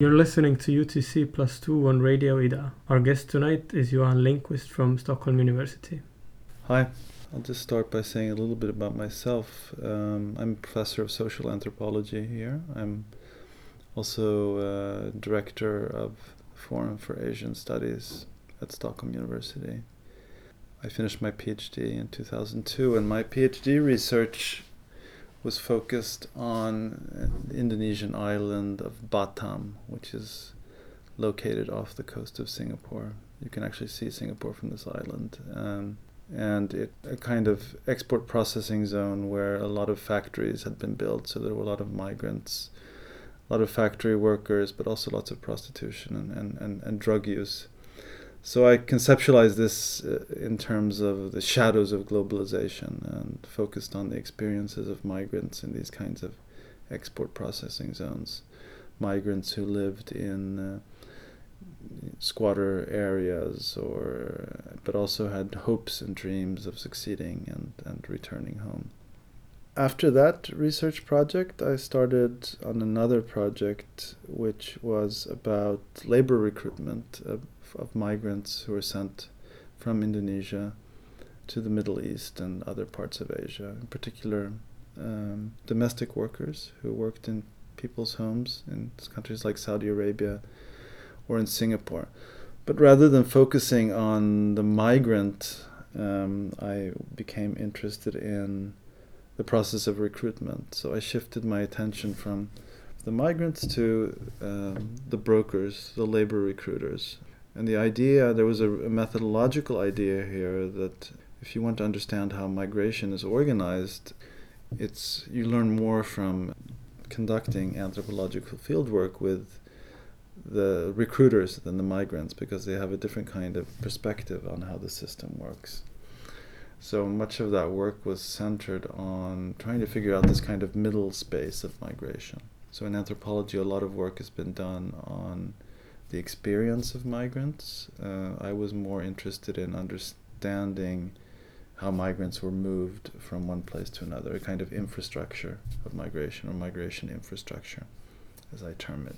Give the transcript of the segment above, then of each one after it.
You're listening to UTC Plus 2 on Radio Ida. Our guest tonight is Johan Lindquist from Stockholm University. Hi, I'll just start by saying a little bit about myself. Um, I'm a professor of social anthropology here. I'm also uh, director of Forum for Asian Studies at Stockholm University. I finished my PhD in 2002, and my PhD research was focused on the Indonesian island of Batam, which is located off the coast of Singapore. You can actually see Singapore from this island. Um, and it a kind of export processing zone where a lot of factories had been built, so there were a lot of migrants, a lot of factory workers, but also lots of prostitution and, and, and, and drug use. So I conceptualized this uh, in terms of the shadows of globalization and focused on the experiences of migrants in these kinds of export processing zones. Migrants who lived in uh, squatter areas or but also had hopes and dreams of succeeding and, and returning home. After that research project, I started on another project which was about labor recruitment of, migrants who were sent from Indonesia to the Middle East and other parts of Asia, in particular um, domestic workers who worked in people's homes in countries like Saudi Arabia or in Singapore. But rather than focusing on the migrant, um, I became interested in the process of recruitment. So I shifted my attention from the migrants to um, the brokers, the labor recruiters. And the idea, there was a, a methodological idea here that if you want to understand how migration is organized, it's you learn more from conducting anthropological fieldwork with the recruiters than the migrants because they have a different kind of perspective on how the system works. So much of that work was centered on trying to figure out this kind of middle space of migration. So in anthropology, a lot of work has been done on the experience of migrants. Uh, I was more interested in understanding how migrants were moved from one place to another, a kind of infrastructure of migration or migration infrastructure, as I term it.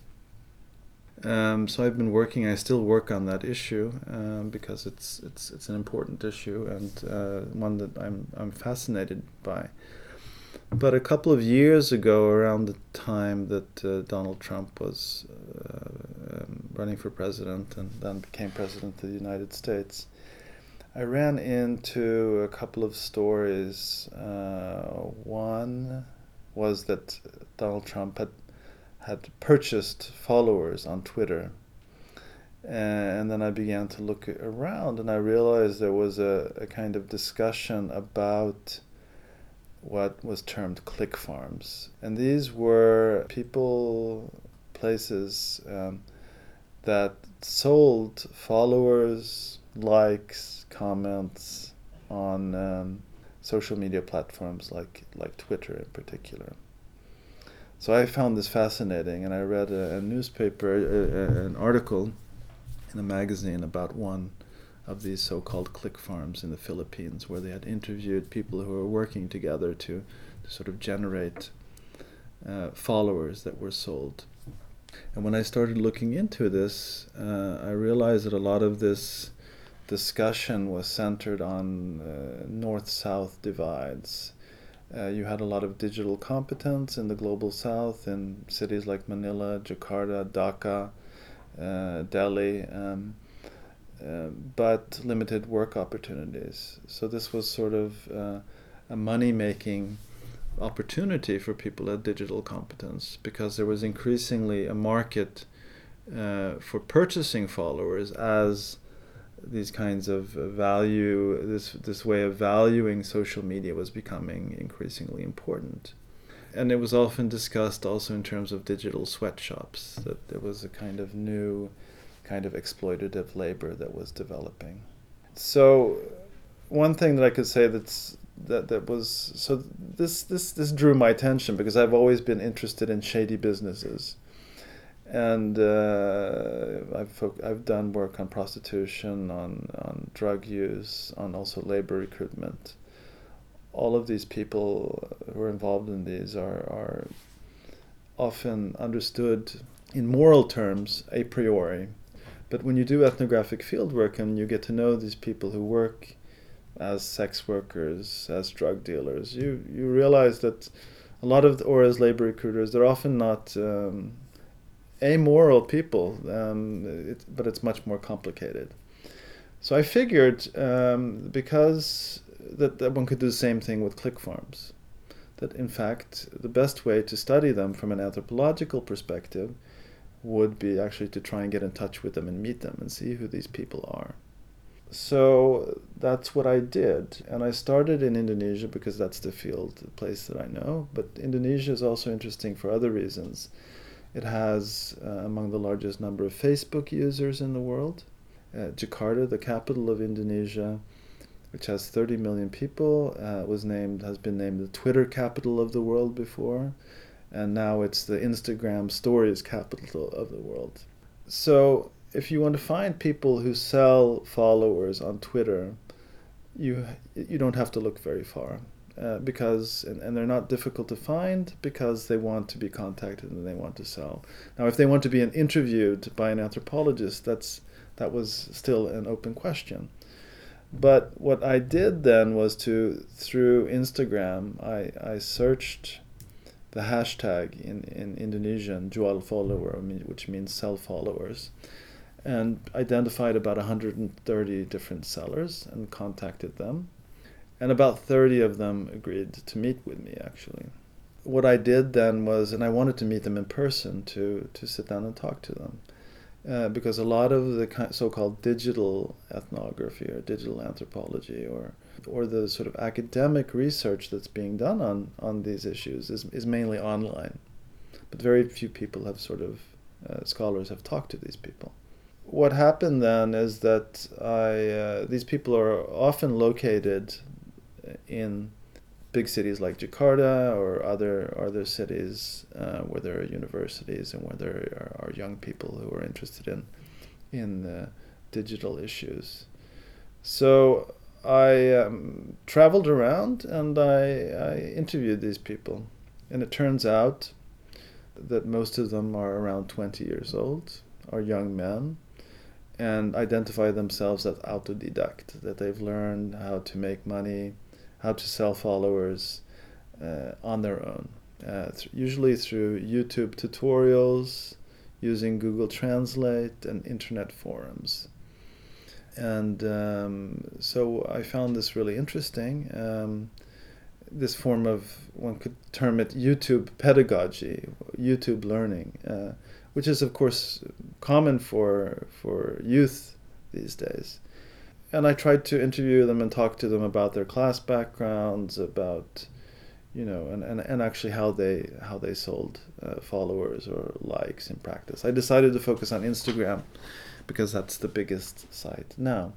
Um, so I've been working. I still work on that issue um, because it's it's it's an important issue and uh, one that I'm I'm fascinated by. But a couple of years ago, around the time that uh, Donald Trump was uh, um, running for president and then became president of the United States, I ran into a couple of stories. Uh, one was that Donald Trump had had purchased followers on Twitter. And then I began to look around and I realized there was a, a kind of discussion about what was termed click farms. And these were people, places um, that sold followers, likes, comments on um, social media platforms like, like Twitter in particular. So I found this fascinating, and I read a, a newspaper, a, a, an article in a magazine about one of these so-called click farms in the Philippines, where they had interviewed people who were working together to, to sort of generate uh, followers that were sold. And when I started looking into this, uh, I realized that a lot of this discussion was centered on uh, north south divides. Uh, you had a lot of digital competence in the global south in cities like Manila, Jakarta, Dhaka, uh, Delhi, um, uh, but limited work opportunities. So this was sort of uh, a money making opportunity for people at digital competence because there was increasingly a market uh, for purchasing followers as these kinds of value this this way of valuing social media was becoming increasingly important and it was often discussed also in terms of digital sweatshops that there was a kind of new kind of exploitative labor that was developing. So one thing that I could say that's that that was so this this this drew my attention because I've always been interested in shady businesses, and uh, I've I've done work on prostitution, on on drug use, on also labor recruitment. All of these people who are involved in these are are often understood in moral terms a priori, but when you do ethnographic fieldwork and you get to know these people who work as sex workers, as drug dealers, you you realize that a lot of the, or as labor recruiters, they're often not um, amoral people, um, it, but it's much more complicated. So I figured um, because that, that one could do the same thing with click farms, that in fact the best way to study them from an anthropological perspective would be actually to try and get in touch with them and meet them and see who these people are so that's what I did. And I started in Indonesia because that's the field, the place that I know. But Indonesia is also interesting for other reasons. It has uh, among the largest number of Facebook users in the world. Uh, Jakarta, the capital of Indonesia, which has 30 million people, uh, was named has been named the Twitter capital of the world before, and now it's the Instagram stories capital of the world. So if you want to find people who sell followers on Twitter, you you don't have to look very far. Uh, because and, and they're not difficult to find because they want to be contacted and they want to sell. Now, if they want to be interviewed by an anthropologist, that's that was still an open question. But what I did then was to through Instagram, I, I searched the hashtag in, in Indonesian jual follower, which means sell followers and identified about 130 different sellers and contacted them. And about 30 of them agreed to meet with me, actually. What I did then was, and I wanted to meet them in person to, to sit down and talk to them. Uh, because a lot of the so called digital ethnography or digital anthropology or, or the sort of academic research that's being done on, on these issues is, is mainly online. But very few people have sort of, uh, scholars have talked to these people what happened then is that I uh, these people are often located in big cities like Jakarta or other other cities uh, where there are universities and where there are, are young people who are interested in in uh, digital issues. So I um, traveled around and I, I interviewed these people, and it turns out that most of them are around 20 years old, are young men and identify themselves as autodidact, that they've learned how to make money, how to sell followers uh, on their own, uh, th- usually through YouTube tutorials, using Google Translate and internet forums. And um, so I found this really interesting. Um, this form of, one could term it YouTube pedagogy, YouTube learning. Uh, which is of course common for for youth these days. And I tried to interview them and talk to them about their class backgrounds, about you know, and, and, and actually how they how they sold uh, followers or likes in practice. I decided to focus on Instagram because that's the biggest site now.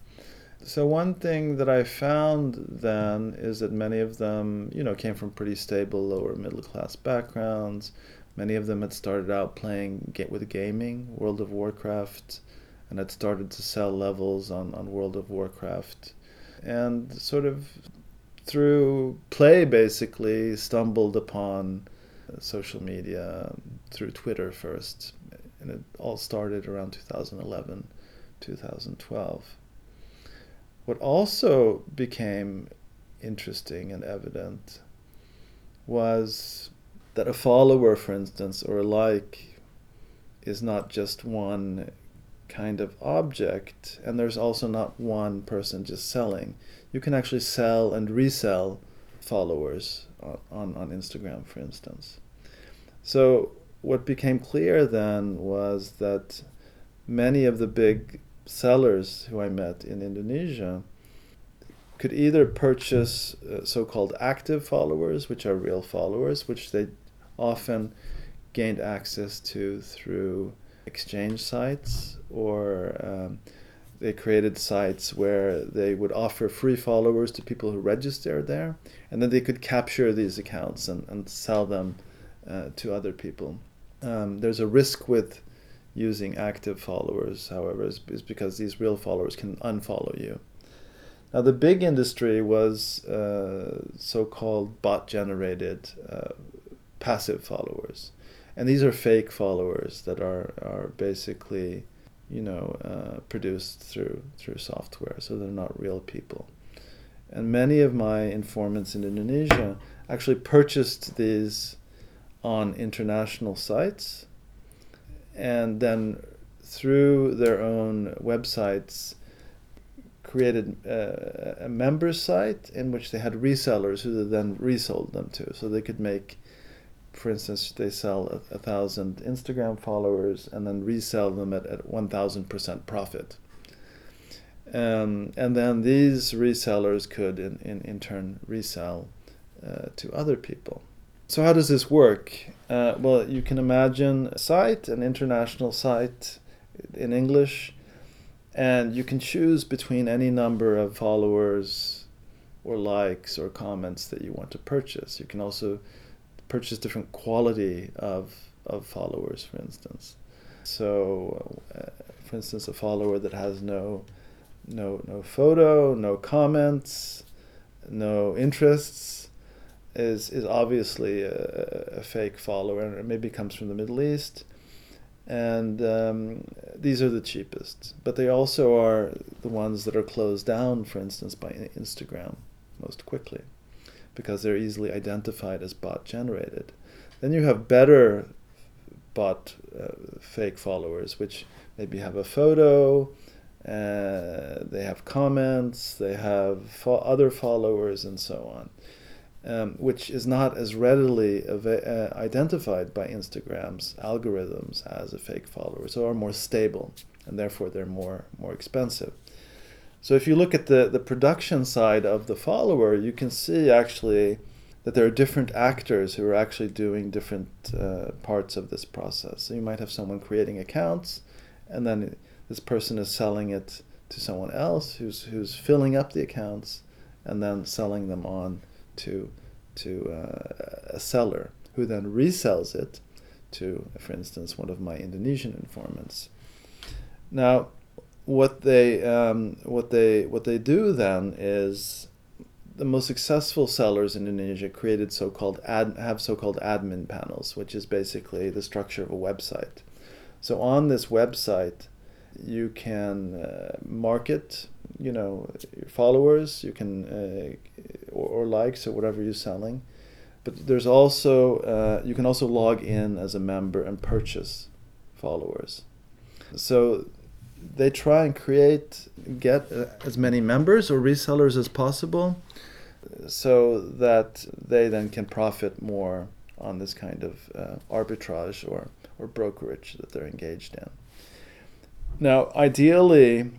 So one thing that I found then is that many of them, you know, came from pretty stable lower middle class backgrounds, Many of them had started out playing get with gaming, World of Warcraft, and had started to sell levels on, on World of Warcraft. And sort of through play, basically, stumbled upon uh, social media through Twitter first, and it all started around 2011, 2012. What also became interesting and evident was that a follower, for instance, or a like, is not just one kind of object, and there's also not one person just selling. You can actually sell and resell followers on, on, Instagram, for instance. So, what became clear then was that many of the big sellers who I met in Indonesia could either purchase uh, so called active followers, which are real followers, which they often gained access to through exchange sites or um, they created sites where they would offer free followers to people who registered there, and then they could capture these accounts and, and sell them uh, to other people. Um, there's a risk with using active followers, however, is, is, because these real followers can unfollow you. Now, the big industry was uh, so called bot generated uh, passive followers. And these are fake followers that are, are basically you know, uh, produced through through software, so they're not real people. And many of my informants in Indonesia actually purchased these on international sites, and then through their own websites created uh, a member site in which they had resellers who then resold them to, so they could make for instance, they sell a, a, thousand Instagram followers and then resell them at, at 1000% profit. Um, and then these resellers could, in, in, in turn, resell uh, to other people. So, how does this work? Uh, well, you can imagine a site, an international site in English, and you can choose between any number of followers or likes or comments that you want to purchase. You can also purchase different quality of of followers, for instance. So, uh, for instance, a follower that has no no no photo, no comments, no interests is is obviously a, a fake follower, and maybe comes from the Middle East. And um, these are the cheapest, but they also are the ones that are closed down, for instance, by Instagram most quickly because they're easily identified as bot generated. Then you have better bot uh, fake followers, which maybe have a photo, uh, they have comments, they have fo- other followers, and so on, um, which is not as readily av- uh, identified by Instagram's algorithms as a fake follower, so are more stable, and therefore they're more more expensive. So if you look at the, the production side of the follower, you can see actually that there are different actors who are actually doing different uh, parts of this process. So you might have someone creating accounts, and then this person is selling it to someone else who's who's filling up the accounts, and then selling them on to to uh, a seller who then resells it to, for instance, one of my Indonesian informants. Now, what they um, what they what they do then is the most successful sellers in Indonesia created so-called ad, have so-called admin panels, which is basically the structure of a website. So on this website, you can uh, market, you know, followers, you can uh, or, or, likes or whatever you're selling, but there's also uh, you can also log in as a member and purchase followers. So they try and create get uh, as many members or resellers as possible so that they then can profit more on this kind of uh, arbitrage or, or brokerage that they're engaged in. Now, ideally,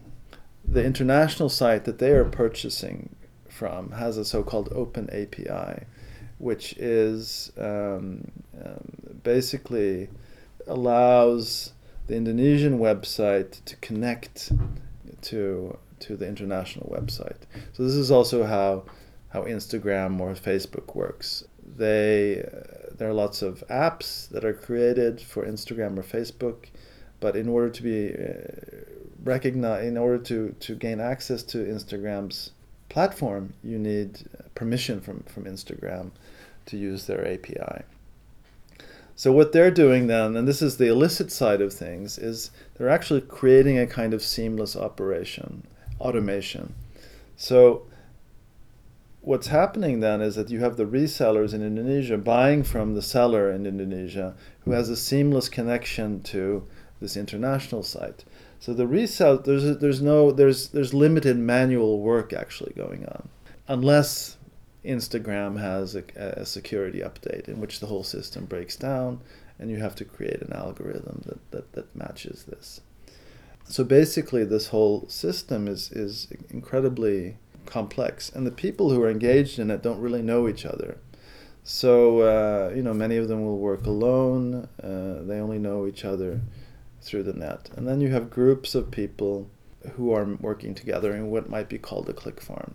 the international site that they are purchasing from has a so called open API, which is um, um, basically allows the Indonesian website to connect to to the international website. So this is also how how Instagram or Facebook works. They uh, there are lots of apps that are created for Instagram or Facebook, but in order to be uh, recognized, in order to to gain access to Instagram's platform, you need permission from from Instagram to use their API. So what they're doing then, and this is the illicit side of things, is they're actually creating a kind of seamless operation, automation. So what's happening then is that you have the resellers in Indonesia buying from the seller in Indonesia who has a seamless connection to this international site. So the resell there's there's no there's there's limited manual work actually going on, unless Instagram has a, a security update in which the whole system breaks down, and you have to create an algorithm that that, that matches this. So basically, this whole system is is incredibly complex, and the people who are engaged in it don't really know each other. So uh, you know, many of them will work alone. Uh, they only know each other through the net. And then you have groups of people who are working together in what might be called a click farm.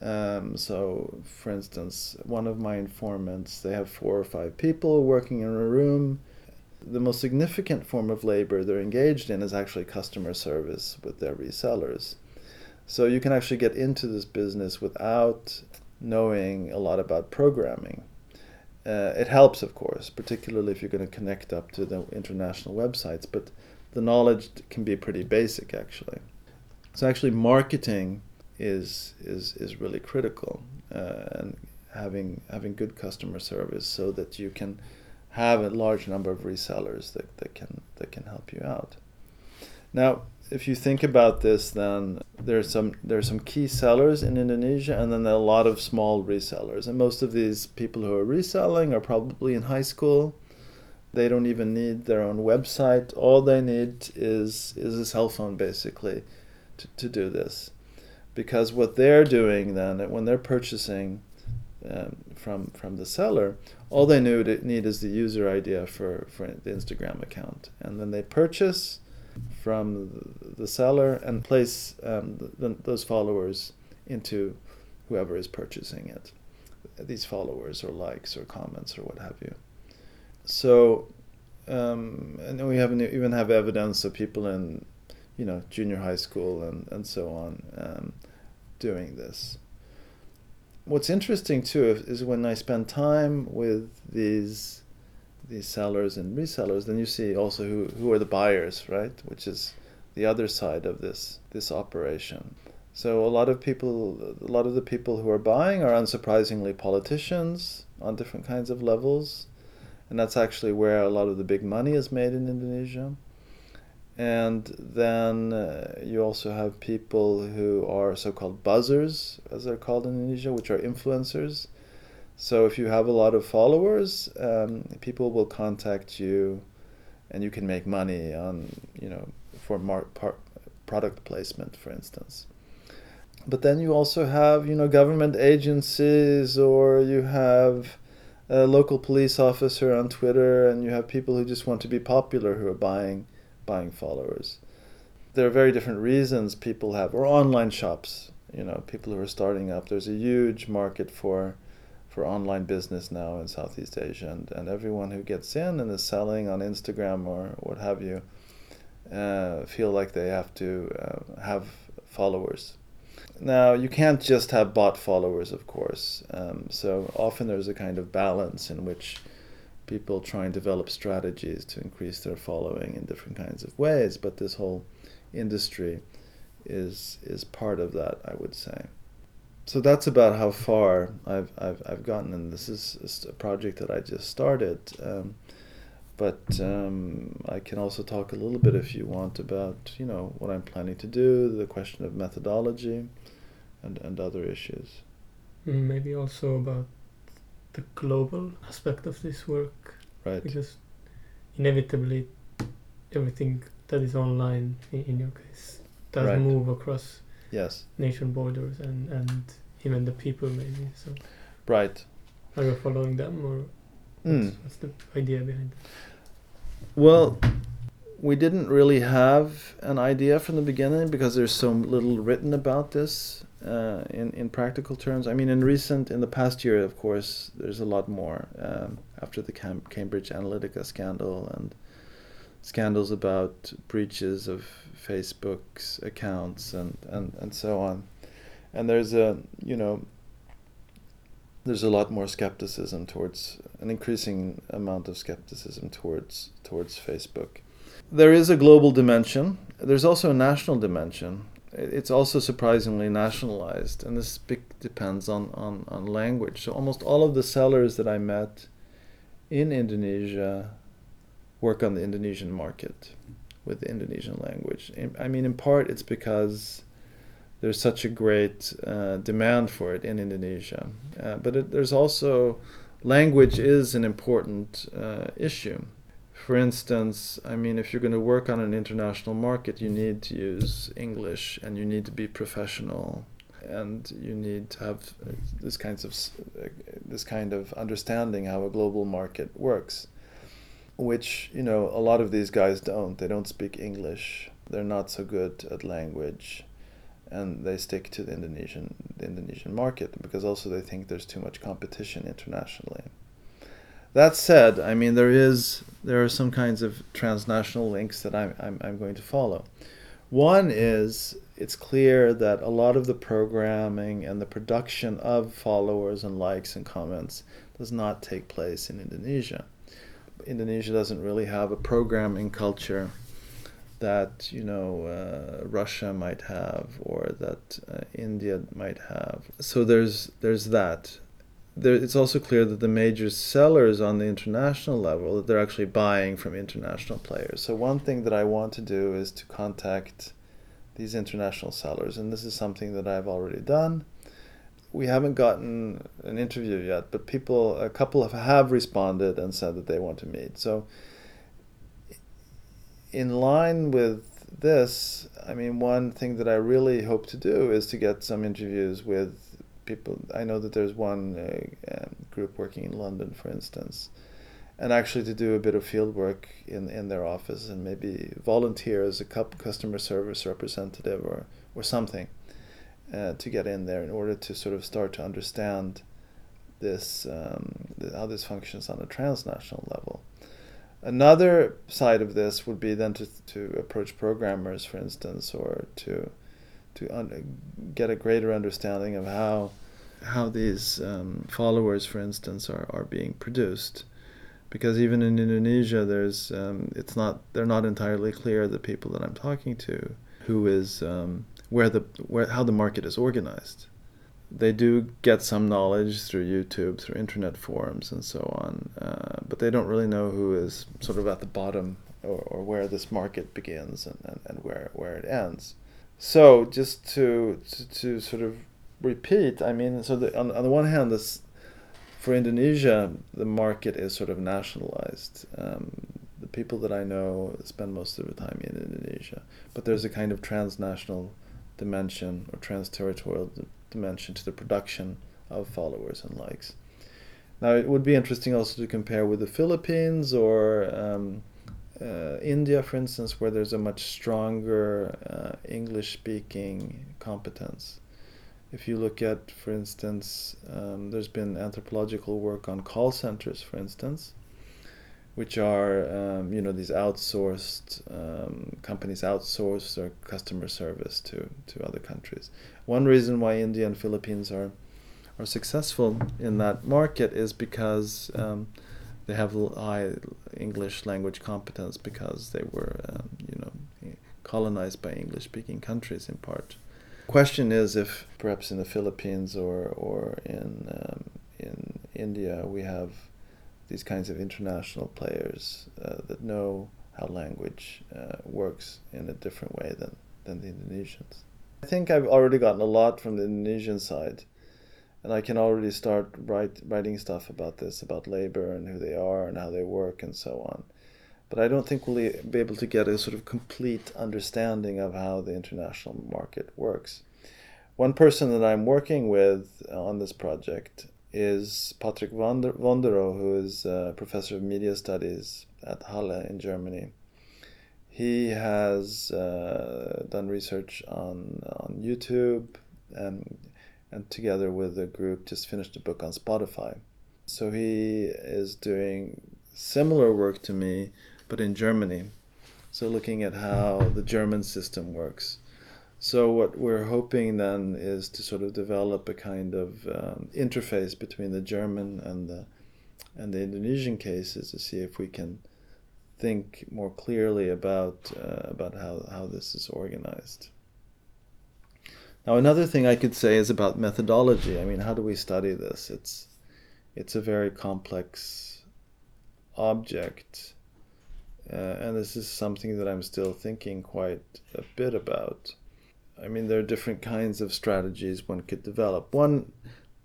Um, so, for instance, one of my informants, they have four or five people working in a room. The most significant form of labor they're engaged in is actually customer service with their resellers. So, you can actually get into this business without knowing a lot about programming. Uh, it helps, of course, particularly if you're going to connect up to the international websites, but the knowledge can be pretty basic actually. So actually, marketing is is is really critical, uh, and having having good customer service so that you can have a large number of resellers that, that can that can help you out. Now, if you think about this, then there's some there's some key sellers in Indonesia, and then a lot of small resellers. And most of these people who are reselling are probably in high school. They don't even need their own website. All they need is is a cell phone, basically, to, to do this. Because what they're doing then, when they're purchasing um, from from the seller, all they need is the user idea for, for the Instagram account, and then they purchase from the seller and place um, the, those followers into whoever is purchasing it. These followers or likes or comments or what have you. So, um, and we have even have evidence of people in, you know, junior high school and, and so on um, doing this. What's interesting too is when I spend time with these these sellers and resellers, then you see also who, who are the buyers, right? Which is the other side of this this operation. So a lot of people, a lot of the people who are buying are unsurprisingly politicians on different kinds of levels, and that's actually where a lot of the big money is made in Indonesia. And then uh, you also have people who are so-called buzzers, as they're called in Indonesia, which are influencers. So if you have a lot of followers, um, people will contact you, and you can make money on you know for mar- par- product placement, for instance. But then you also have you know government agencies, or you have a local police officer on Twitter, and you have people who just want to be popular who are buying buying followers. There are very different reasons people have, or online shops. You know, people who are starting up. There's a huge market for for online business now in Southeast Asia, and, and everyone who gets in and is selling on Instagram or what have you uh, feel like they have to uh, have followers. Now, you can't just have bot followers, of course. Um, so often there's a kind of balance in which people try and develop strategies to increase their following in different kinds of ways, but this whole industry is is part of that, I would say so that's about how far I've, I've, I've gotten, and this is a project that I just started. Um, but um, I can also talk a little bit, if you want, about you know what I'm planning to do, the question of methodology, and and other issues. Maybe also about the global aspect of this work, right? Because inevitably, everything that is online, in, in your case, does right. move across yes nation borders and and even the people maybe so right are you following them or what's, mm. what's the idea behind it well we didn't really have an idea from the beginning because there's so little written about this uh, in in practical terms. I mean, in recent, in the past year, of course, there's a lot more um, after the Cam- Cambridge Analytica scandal and scandals about breaches of Facebook's accounts and, and, and so on. And there's a, you know, there's a lot more skepticism towards an increasing amount of skepticism towards towards Facebook. There is a global dimension. There's also a national dimension. It's also surprisingly nationalized, and this depends on, on, on language. So almost all of the sellers that I met in Indonesia work on the Indonesian market with the Indonesian language. I mean, in part, it's because there's such a great uh, demand for it in Indonesia. Uh, but it, there's also language is an important uh, issue. For instance, I mean, if you're going to work on an international market, you need to use English and you need to be professional and you need to have uh, this kinds of uh, this kind of understanding how a global market works which you know a lot of these guys don't they don't speak english they're not so good at language and they stick to the Indonesian the Indonesian market because also they think there's too much competition internationally. That said, I mean there is there are some kinds of transnational links that I'm I'm, I'm going to follow. One is it's clear that a lot of the programming and the production of followers and likes and comments does not take place in Indonesia. Indonesia doesn't really have a programming culture that you know uh, Russia might have or that uh, India might have. So there's there's that. There, it's also clear that the major sellers on the international level that they're actually buying from international players. So one thing that I want to do is to contact these international sellers, and this is something that I've already done. We haven't gotten an interview yet, but people, a couple have, have responded and said that they want to meet. So in line with this, I mean, one thing that I really hope to do is to get some interviews with people. I know that there's one uh, um, group working in London, for instance, and actually to do a bit of field work in, in their office and maybe volunteer as a customer service representative or, or something uh, to get in there in order to sort of start to understand this um, how this functions on a transnational level. Another side of this would be then to, to approach programmers, for instance, or to to un- get a greater understanding of how how these um, followers, for instance, are, are being produced. Because even in Indonesia, there's um, it's not they're not entirely clear the people that I'm talking to who is um, where the where how the market is organized they do get some knowledge through YouTube, through internet forums, and so on, uh, but they don't really know who is sort of at the bottom or, or where this market begins and, and, and where, where it ends. So, just to, to, to sort of repeat, I mean, so the, on, on the one hand, this, for Indonesia, the market is sort of nationalized. Um, the people that I know spend most of the time in Indonesia, but there's a kind of transnational dimension or trans-territorial dimension to the production of followers and likes. Now, it would be interesting also to compare with the Philippines or um, uh, India, for instance, where there's a much stronger uh, English speaking competence. If you look at, for instance, um, there's been anthropological work on call centers, for instance, which are um, you know these outsourced um, companies outsource their customer service to to other countries. One reason why India and Philippines are are successful in that market is because um, they have high English language competence because they were um, you know colonized by English speaking countries in part. Question is if perhaps in the Philippines or or in um, in India we have these kinds of international players uh, that know how language uh, works in a different way than, than the Indonesians. I think I've already gotten a lot from the Indonesian side, and I can already start write, writing stuff about this, about labor and who they are and how they work and so on. But I don't think we'll be able to get a sort of complete understanding of how the international market works. One person that I'm working with on this project is Patrick Vonderau, who is a professor of media studies at Halle in Germany. He has uh, done research on, on YouTube and, and together with a group just finished a book on Spotify. So he is doing similar work to me, but in Germany. So looking at how the German system works. So what we're hoping then is to sort of develop a kind of um, interface between the German and the and the Indonesian cases to see if we can think more clearly about uh, about how, how this is organized. Now another thing I could say is about methodology. I mean, how do we study this? It's it's a very complex object, uh, and this is something that I'm still thinking quite a bit about. I mean, there are different kinds of strategies one could develop. One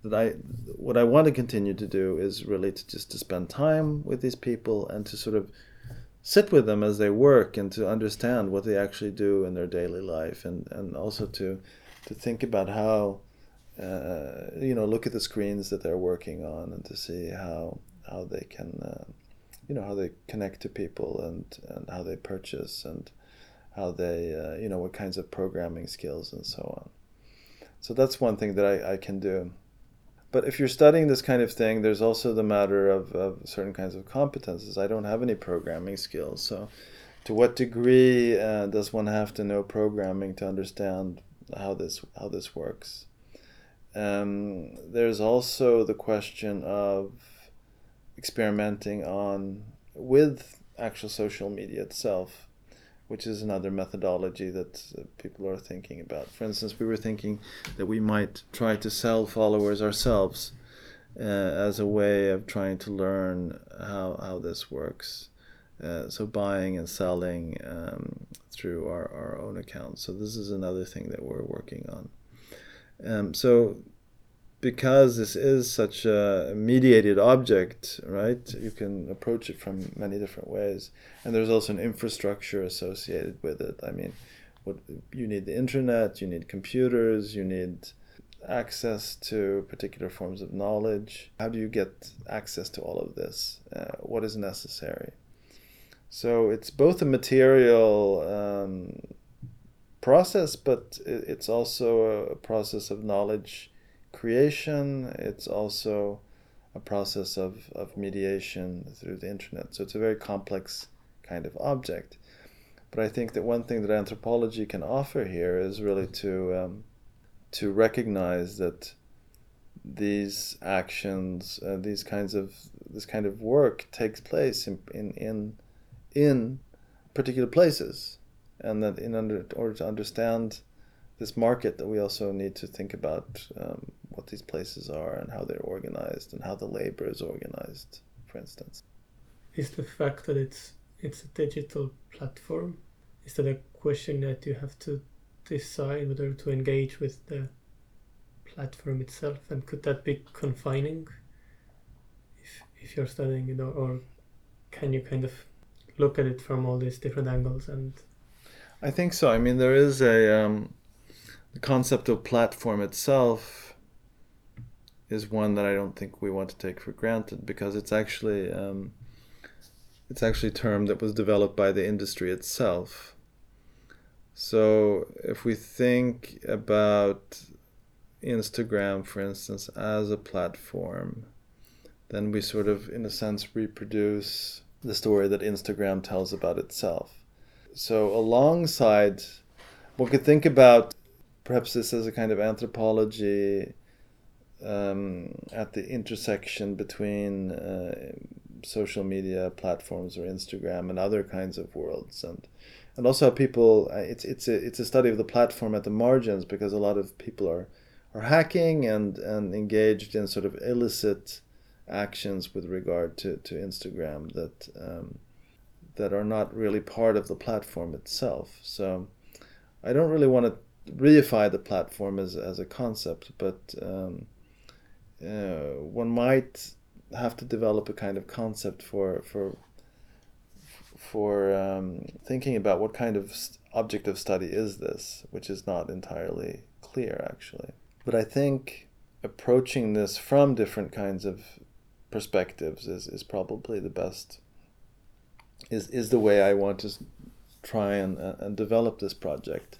that I, what I want to continue to do is really to just to spend time with these people and to sort of sit with them as they work and to understand what they actually do in their daily life and, and also to to think about how uh, you know look at the screens that they're working on and to see how how they can uh, you know how they connect to people and and how they purchase and how they, uh, you know, what kinds of programming skills and so on. So that's one thing that I, I can do. But if you're studying this kind of thing, there's also the matter of, of certain kinds of competences. I don't have any programming skills. So, to what degree uh, does one have to know programming to understand how this how this works? Um, there's also the question of experimenting on with actual social media itself which is another methodology that uh, people are thinking about. For instance, we were thinking that we might try to sell followers ourselves uh, as a way of trying to learn how, how this works. Uh, so buying and selling um, through our, our own accounts. So this is another thing that we're working on. Um, so because this is such a mediated object, right? You can approach it from many different ways, and there's also an infrastructure associated with it. I mean, what you need the internet, you need computers, you need access to particular forms of knowledge. How do you get access to all of this? Uh, what is necessary? So it's both a material um, process, but it's also a process of knowledge creation, it's also a process of, of mediation through the internet. So it's a very complex kind of object. But I think that one thing that anthropology can offer here is really to um, to recognize that these actions, uh, these kinds of this kind of work takes place in in in, in particular places, and that in under, order to understand this market that we also need to think about um, what these places are and how they're organized and how the labor is organized, for instance. Is the fact that it's it's a digital platform, is that a question that you have to decide whether to engage with the platform itself and could that be confining if if you're studying it or, or can you kind of look at it from all these different angles and I think so. I mean, there is a um, the concept of platform itself is one that I don't think we want to take for granted because it's actually um, it's actually a term that was developed by the industry itself. So if we think about Instagram, for instance, as a platform, then we sort of, in a sense, reproduce the story that Instagram tells about itself. So alongside, one could think about perhaps this is a kind of anthropology um, at the intersection between uh, social media platforms or Instagram and other kinds of worlds and and also people uh, it's it's a it's a study of the platform at the margins because a lot of people are are hacking and and engaged in sort of illicit actions with regard to, to Instagram that um, that are not really part of the platform itself. So I don't really want to reify the platform as, as a concept, but um, uh, one might have to develop a kind of concept for for for um, thinking about what kind of object of study is this, which is not entirely clear actually. But I think approaching this from different kinds of perspectives is, is probably the best is is the way I want to try and, and develop this project.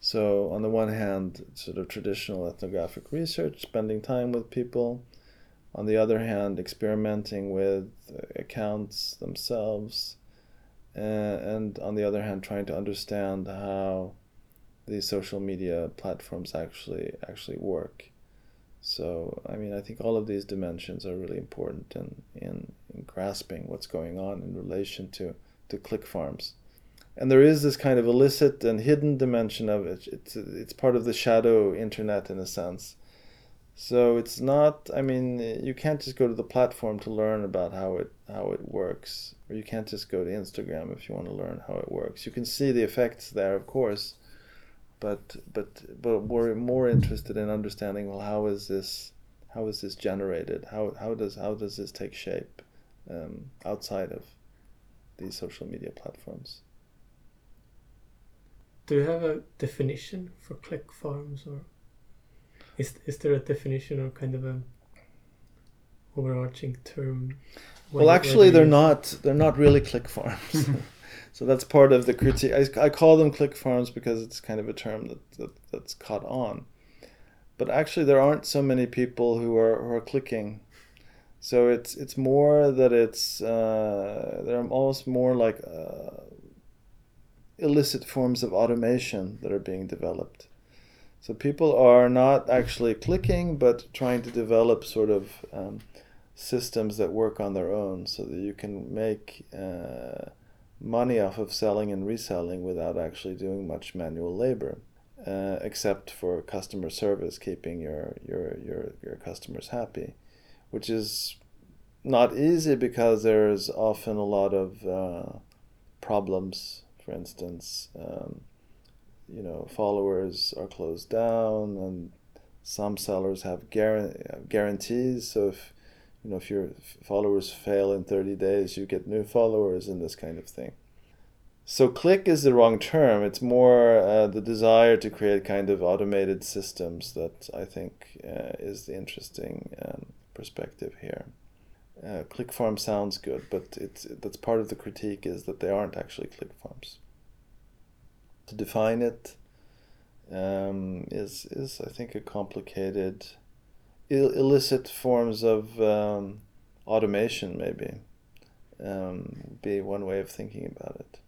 So, on the one hand, sort of traditional ethnographic research, spending time with people. On the other hand, experimenting with accounts themselves. Uh, and on the other hand, trying to understand how these social media platforms actually actually work. So I mean I think all of these dimensions are really important in, in, in grasping what's going on in relation to, to click farms. And there is this kind of illicit and hidden dimension of it. It's it's part of the shadow internet in a sense. So it's not. I mean, you can't just go to the platform to learn about how it how it works, or you can't just go to Instagram if you want to learn how it works. You can see the effects there, of course, but but but we're more interested in understanding well how is this how is this generated how how does how does this take shape um, outside of these social media platforms do you have a definition for click farms or is is there a definition or kind of a overarching term well actually they're not they're not really click farms So that's part of the critique. I, I call them click farms because it's kind of a term that, that that's caught on. But actually, there aren't so many people who are who are clicking. So it's it's more that it's uh, they're almost more like uh, illicit forms of automation that are being developed. So people are not actually clicking, but trying to develop sort of um, systems that work on their own, so that you can make. Uh, money off of selling and reselling without actually doing much manual labor, uh, except for customer service, keeping your, your, your, your customers happy, which is not easy because there's often a lot of uh, problems. For instance, um, you know, followers are closed down, and some sellers have guarantees. So if you know if your followers fail in 30 days you get new followers and this kind of thing. So click is the wrong term. It's more uh, the desire to create kind of automated systems that i think uh, is the interesting um, perspective here uh, click farm sounds good but it's that's part of the critique is that they aren't actually click farms to define it um, is is I think a complicated Ill- illicit forms of um, automation, maybe, um, be one way of thinking about it.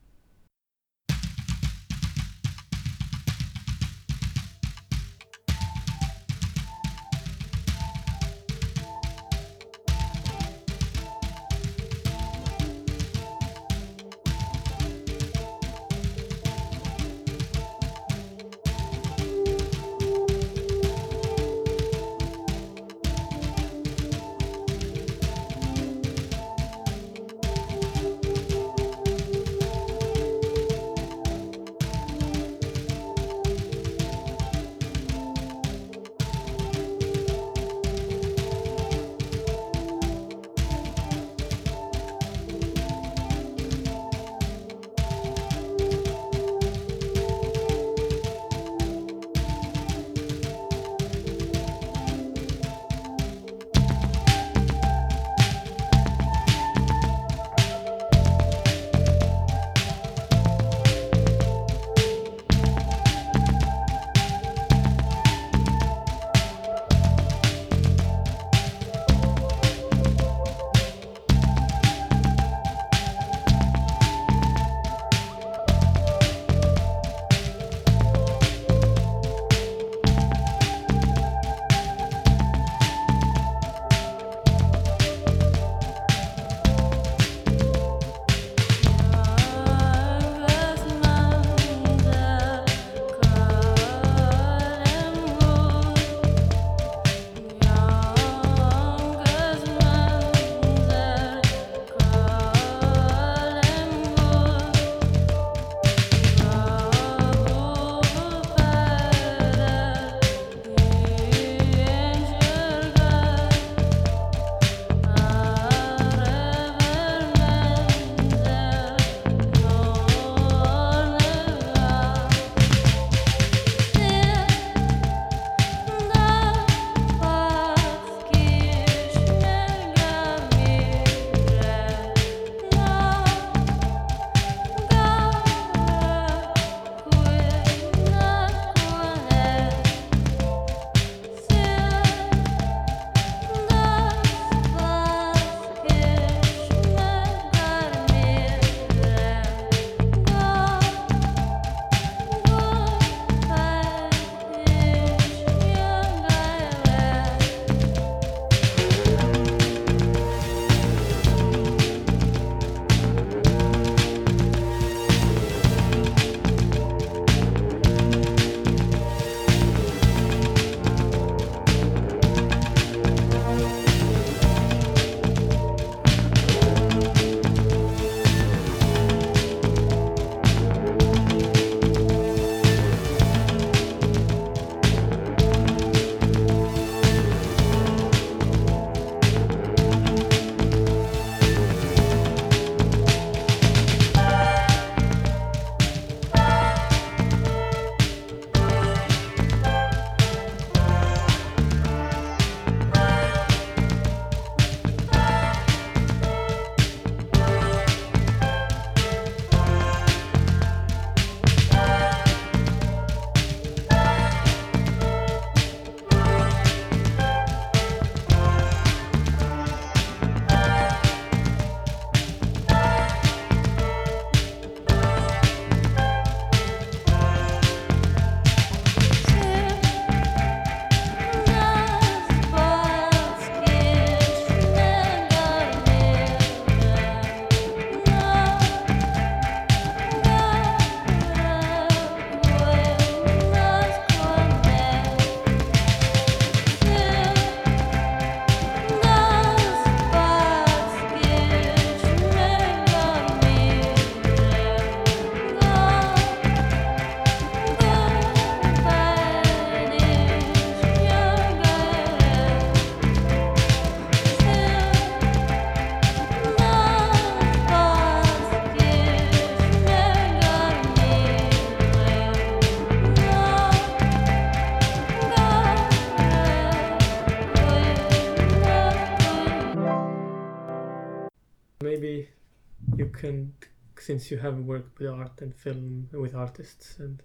Since you have worked with art and film with artists, and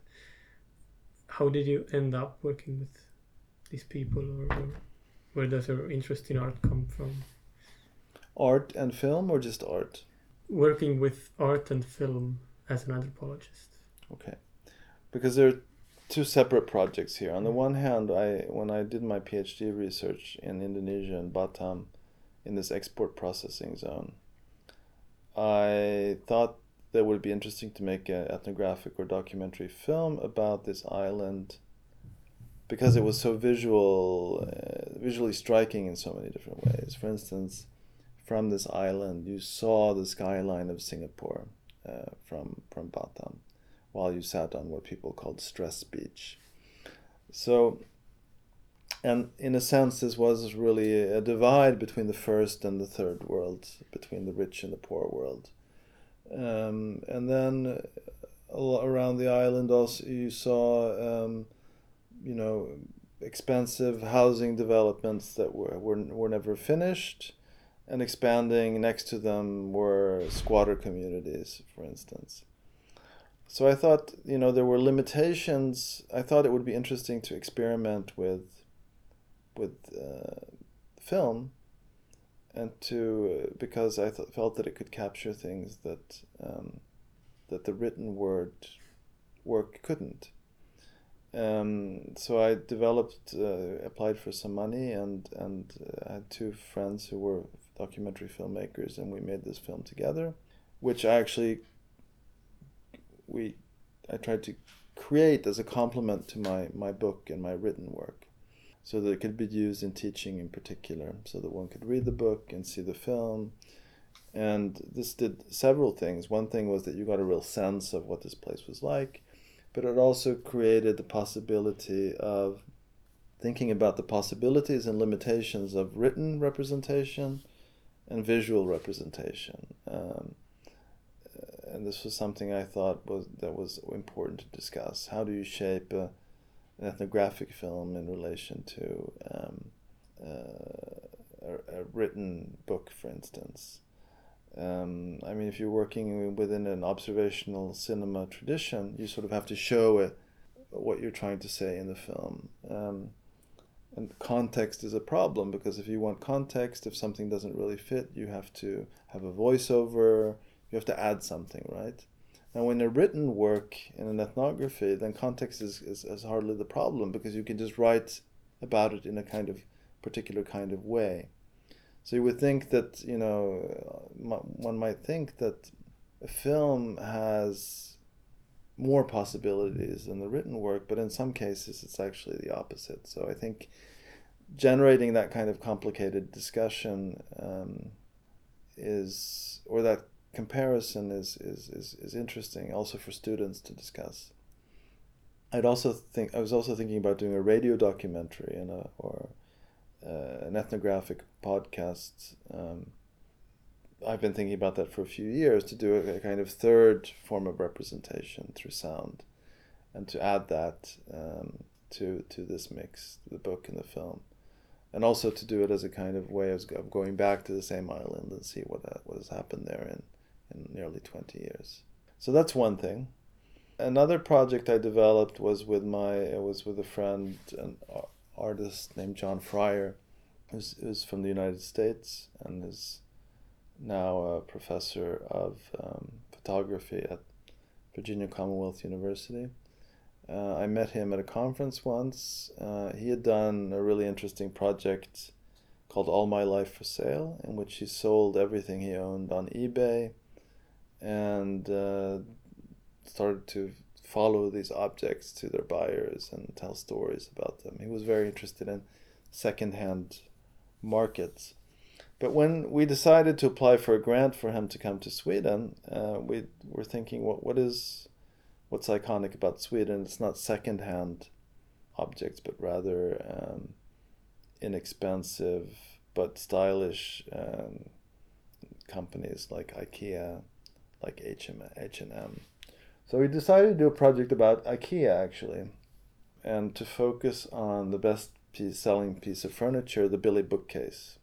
how did you end up working with these people, or, or where does your interest in art come from? Art and film, or just art? Working with art and film as an anthropologist. Okay, because there are two separate projects here. On the mm. one hand, I when I did my PhD research in Indonesia and Batam, in this export processing zone, I thought that would be interesting to make an ethnographic or documentary film about this island because it was so visual, uh, visually striking in so many different ways. For instance, from this island, you saw the skyline of Singapore uh, from from Batam, while you sat on what people called stress beach. So, and in a sense, this was really a divide between the first and the third world, between the rich and the poor world. Um, and then around the island, also you saw, um, you know, expensive housing developments that were, were, were never finished and expanding next to them were squatter communities, for instance. So I thought, you know, there were limitations. I thought it would be interesting to experiment with, with uh, film, and to uh, because I th- felt that it could capture things that um, that the written word work couldn't. Um, so I developed, uh, applied for some money, and and uh, I had two friends who were documentary filmmakers, and we made this film together, which I actually we I tried to create as a complement to my my book and my written work, so that it could be used in teaching in particular, so that one could read the book and see the film. And this did several things. One thing was that you got a real sense of what this place was like, but it also created the possibility of thinking about the possibilities and limitations of written representation and visual representation. Um, and this was something I thought was that was important to discuss. How do you shape a, an ethnographic film in relation to um, uh, a, a, written book, for instance? Um, I mean, if you're working within an observational cinema tradition, you sort of have to show it, what you're trying to say in the film. Um, and context is a problem because if you want context, if something doesn't really fit, you have to have a voiceover, you have to add something, right? Now, when a written work in an ethnography, then context is, is, is hardly the problem because you can just write about it in a kind of particular kind of way. So you would think that, you know, one might think that a film has more possibilities than the written work, but in some cases it's actually the opposite. So I think generating that kind of complicated discussion um, is, or that comparison is, is, is, is interesting also for students to discuss. I'd also think I was also thinking about doing a radio documentary and a, or uh, an ethnographic podcast. Um, I've been thinking about that for a few years to do a, a, kind of third form of representation through sound, and to add that um, to to this mix, the book and the film, and also to do it as a kind of way of going back to the same island and see what uh, what has happened there in in nearly twenty years. So that's one thing. Another project I developed was with my it was with a friend, an artist named John Freyer, who's, who's from the United States and is now a professor of um, photography at Virginia Commonwealth University. Uh, I met him at a conference once. Uh, he had done a really interesting project called All My Life for Sale, in which he sold everything he owned on eBay and uh, started to follow these objects to their buyers and tell stories about them. He was very interested in secondhand markets. But when we decided to apply for a grant for him to come to Sweden, uh, we were thinking, what what is what's iconic about Sweden? It's not secondhand objects, but rather um, inexpensive but stylish um, companies like IKEA, like H&M. H&M. So we decided to do a project about IKEA actually, and to focus on the best piece, selling piece of furniture, the Billy bookcase,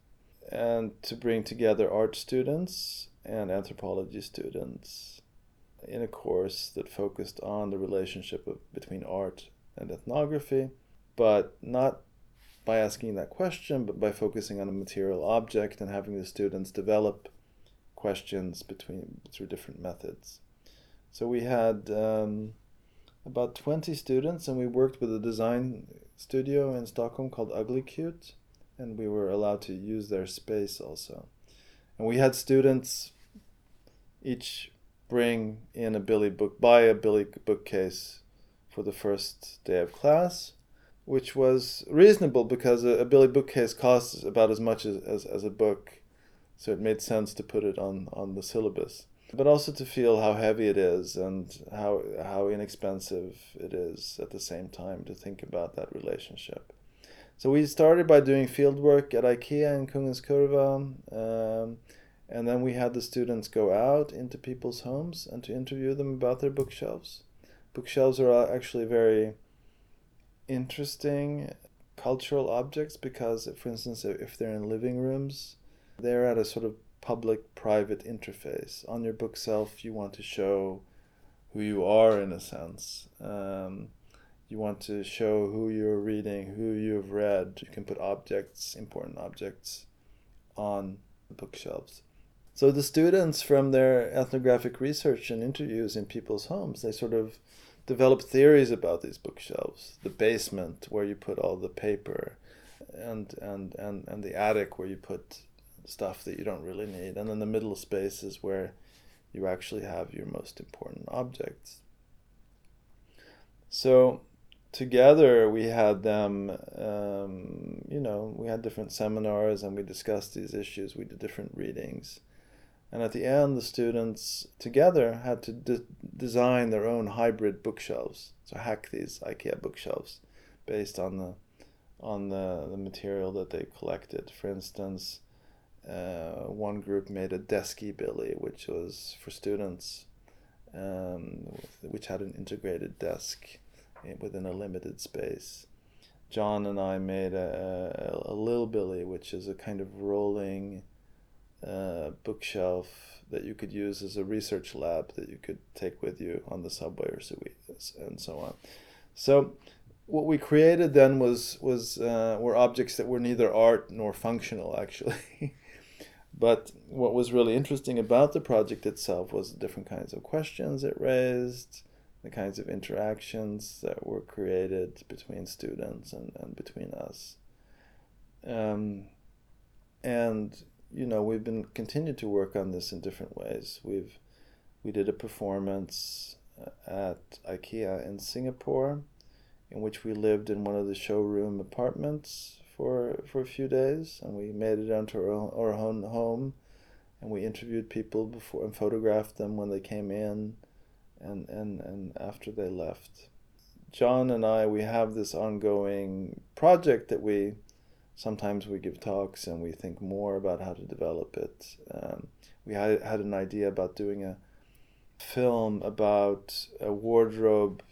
and to bring together art students and anthropology students in a course that focused on the relationship of, between art and ethnography, but not by asking that question, but by focusing on a material object and having the students develop questions between through different methods. So we had um, about 20 students, and we worked with a design studio in Stockholm called Uglycute, and we were allowed to use their space also. And we had students each bring in a Billy book, buy a Billy bookcase for the first day of class, which was reasonable because a, a Billy bookcase costs about as much as, as, as a book, so it made sense to put it on, on the syllabus. But also to feel how heavy it is and how how inexpensive it is at the same time to think about that relationship. So we started by doing field work at IKEA in Kungens Kurva, um, and then we had the students go out into people's homes and to interview them about their bookshelves. Bookshelves are actually very interesting cultural objects because, for instance, if they're in living rooms, they're at a sort of public private interface. On your bookshelf, you want to show who you are in a sense. Um, you want to show who you're reading, who you've read. You can put objects, important objects, on the bookshelves. So the students, from their ethnographic research and interviews in people's homes, they sort of develop theories about these bookshelves. The basement where you put all the paper, and and and and the attic where you put stuff that you don't really need, and then the middle space is where you actually have your most important objects. So together we had them um, you know we had different seminars and we discussed these issues. We did different readings. And at the end the students together had to de- design their own hybrid bookshelves. So hack these ikea bookshelves based on the on the, the material that they collected. For instance uh, one group made a desky billy which was for students um, which had an integrated desk within a limited space. John and I made a, a, Lil Billy, which is a kind of rolling uh, bookshelf that you could use as a research lab that you could take with you on the subway or so and so on. So what we created then was was uh, were objects that were neither art nor functional actually. but what was really interesting about the project itself was the different kinds of questions it raised, the kinds of interactions that were created between students and, and between us. Um, and you know we've been continued to work on this in different ways. We've we did a performance uh, at IKEA in Singapore, in which we lived in one of the showroom apartments for for a few days, and we made it onto our our own home, and we interviewed people before and photographed them when they came in and, and, and after they left. John and I, we have this ongoing project that we sometimes we give talks and we think more about how to develop it. Um, we had, had an idea about doing a film about a wardrobe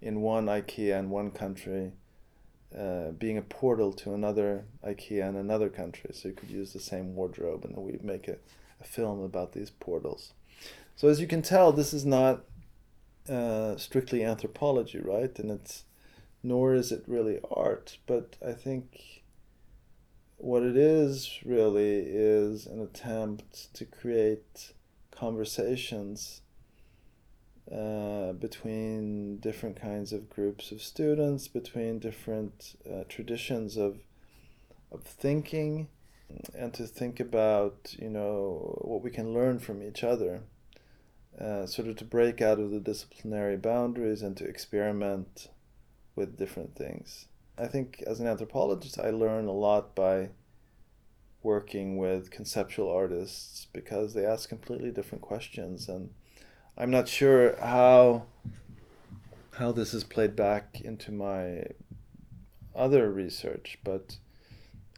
in one IKEA in one country uh, being a portal to another IKEA in another country. So you could use the same wardrobe and then we make a, a film about these portals. So as you can tell, this is not uh, strictly anthropology, right? And it's nor is it really art, but I think what it is really is an attempt to create conversations between different kinds of groups of students, between different uh, traditions of of thinking, and to think about you know what we can learn from each other uh, sort of to break out of the disciplinary boundaries and to experiment with different things. I think as an anthropologist, I learn a lot by working with conceptual artists because they ask completely different questions and I'm not sure how how this is played back into my other research but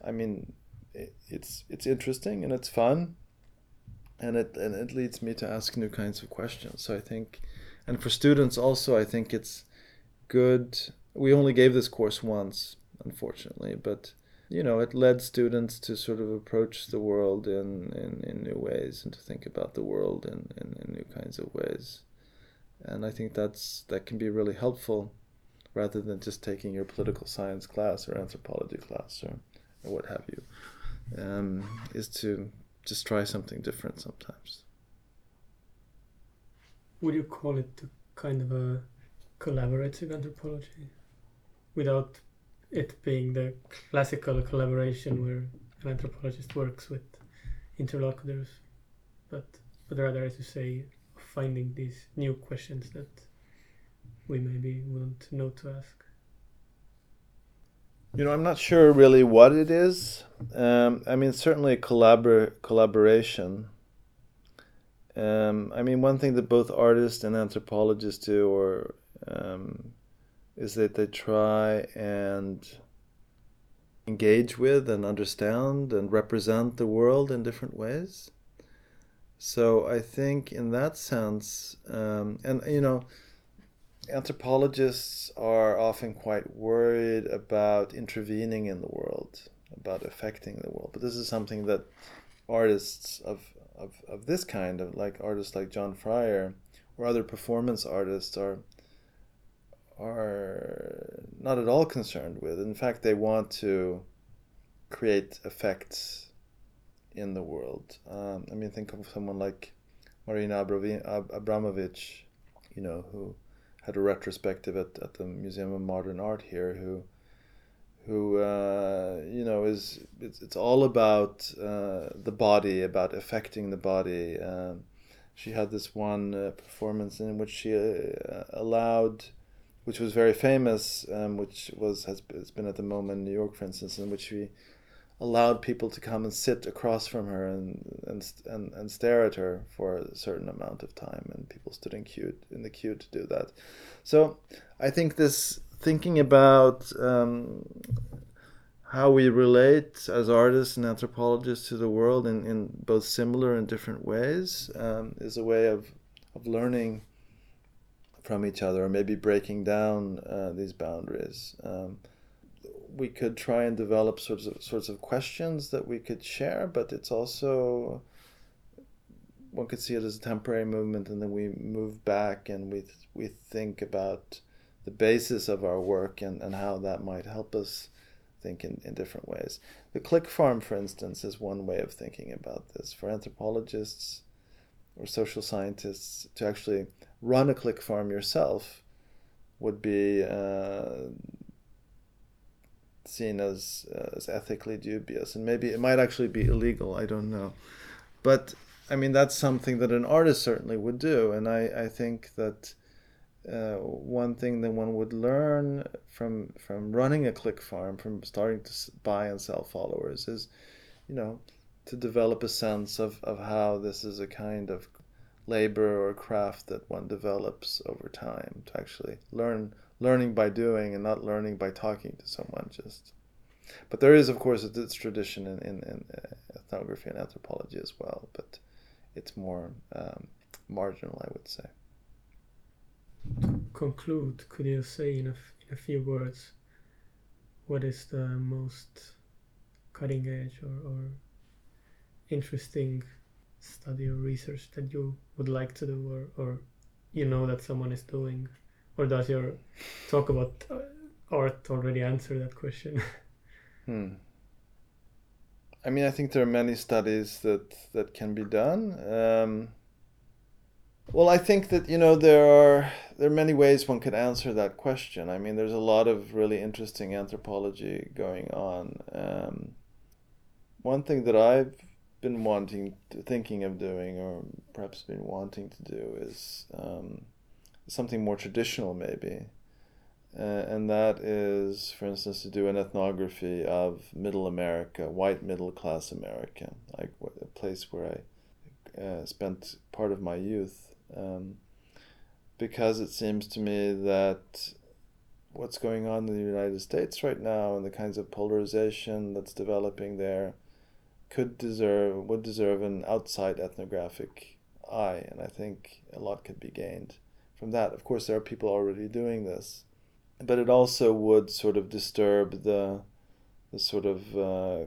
I mean it, it's it's interesting and it's fun and it and it leads me to ask new kinds of questions. So I think, and for students also, I think it's good. We only gave this course once, unfortunately, but you know, it led students to sort of approach the world in, in, in new ways and to think about the world in, in, in new kinds of ways. And I think that's that can be really helpful rather than just taking your political science class or anthropology class or, or what have you, um, is to just try something different sometimes. Would you call it kind of a collaborative anthropology without it being the classical collaboration where an anthropologist works with interlocutors, but but rather, as you say, finding these new questions that we maybe wouldn't know to ask. You know, I'm not sure really what it is. Um, I mean, certainly collabor- collaboration. Um, I mean, one thing that both artists and anthropologists do, or um, is that they try and engage with and understand and represent the world in different ways. So I think in that sense, um, and you know, anthropologists are often quite worried about intervening in the world, about affecting the world. But this is something that artists of, of, of this kind, of like artists like John Freyer or other performance artists, are are not at all concerned with. In fact, they want to create effects in the world. Um, I mean, think of someone like Marina Abramović, you know, who had a retrospective at, at the Museum of Modern Art here, who who uh, you know is it's, it's all about uh, the body, about affecting the body. Um, she had this one uh, performance in which she uh, allowed which was very famous, um, which was has, been at the MoMA in New York, for instance, in which we allowed people to come and sit across from her and and and, and stare at her for a certain amount of time, and people stood in queue in the queue to do that. So I think this thinking about um, how we relate as artists and anthropologists to the world in, in both similar and different ways um, is a way of, of learning from each other, or maybe breaking down uh, these boundaries. Um, we could try and develop sorts of sorts of questions that we could share, but it's also one could see it as a temporary movement, and then we move back and we we think about the basis of our work and, and how that might help us think in, in different ways. The click farm, for instance, is one way of thinking about this. For anthropologists or social scientists to actually run a click farm yourself would be uh, seen as uh, as ethically dubious, and maybe it might actually be illegal. I don't know, but I mean that's something that an artist certainly would do, and I I think that. Uh, one thing that one would learn from from running a click farm, from starting to buy and sell followers, is, you know, to develop a sense of, of how this is a kind of labor or craft that one develops over time to actually learn learning by doing and not learning by talking to someone just but there is of course this tradition in, in, in ethnography and anthropology as well but it's more um, marginal i would say. To conclude could you say in a, in a few words what is the most cutting edge or, or interesting study or research that you would like to do or, or you know that someone is doing or does your talk about uh, art already answer that question? Hmm. i mean i think there are many studies that that can be done. Um, well i think that you know there are there are many ways one could answer that question. I mean there's a lot of really interesting anthropology going on. Um, one thing that i've been wanting to, thinking of doing or perhaps been wanting to do is um, something more traditional maybe. Uh, and that is for instance to do an ethnography of middle america white middle class america like a place where i uh, spent part of my youth um, because it seems to me that what's going on in the united states right now and the kinds of polarization that's developing there could deserve would deserve an outside ethnographic eye, and I think a lot could be gained from that. Of course, there are people already doing this, but it also would sort of disturb the the sort of uh,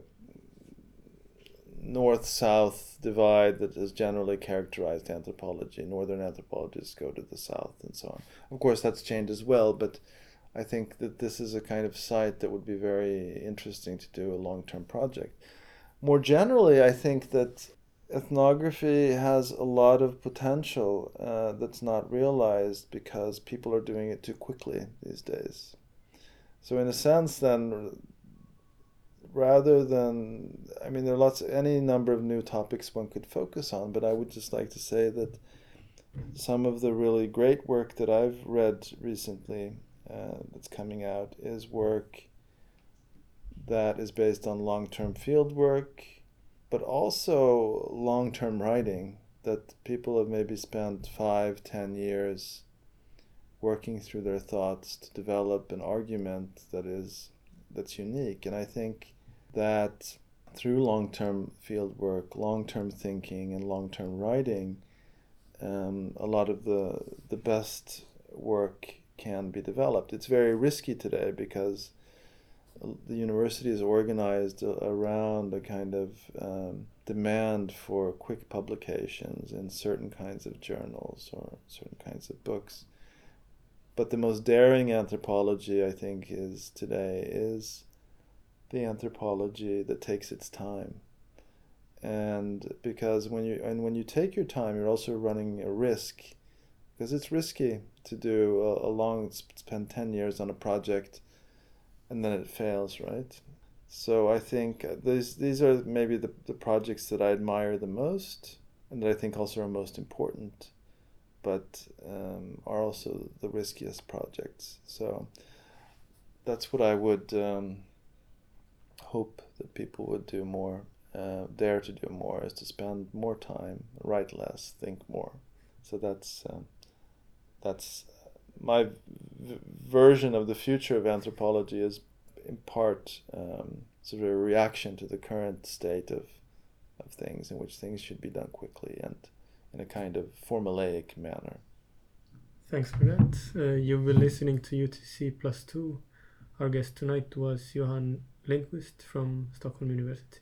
north-south divide that has generally characterized anthropology. Northern anthropologists go to the south and so on. Of course, that's changed as well, but I think that this is a kind of site that would be very interesting to do a long-term project. More generally, I think that ethnography has a lot of potential uh, that's not realized because people are doing it too quickly these days. So, in a sense, then, rather than, I mean, there are lots, any number of new topics one could focus on, but I would just like to say that some of the really great work that I've read recently uh, that's coming out is work that is based on long term field work but also long term writing that people have maybe spent five, ten years working through their thoughts to develop an argument that is that's unique. And I think that through long term field work, long term thinking, and long term writing, um, a lot of the the best work can be developed. It's very risky today because the university is organized around a kind of um, demand for quick publications in certain kinds of journals or certain kinds of books. But the most daring anthropology, I think, is today is the anthropology that takes its time. And because when you and when you take your time, you're also running a risk, because it's risky to do a, a long spend ten years on a project and then it fails, right? So I think these these are maybe the, the projects that I admire the most and that I think also are most important, but um, are also the riskiest projects. So that's what I would um, hope that people would do more, uh, dare to do more, is to spend more time, write less, think more. So that's um, that's my version of the future of anthropology is in part um, sort of a reaction to the current state of of things in which things should be done quickly and in a kind of formulaic manner. Thanks for that. Uh, you've been listening to UTC Plus Two. Our guest tonight was Johan Lindquist from Stockholm University.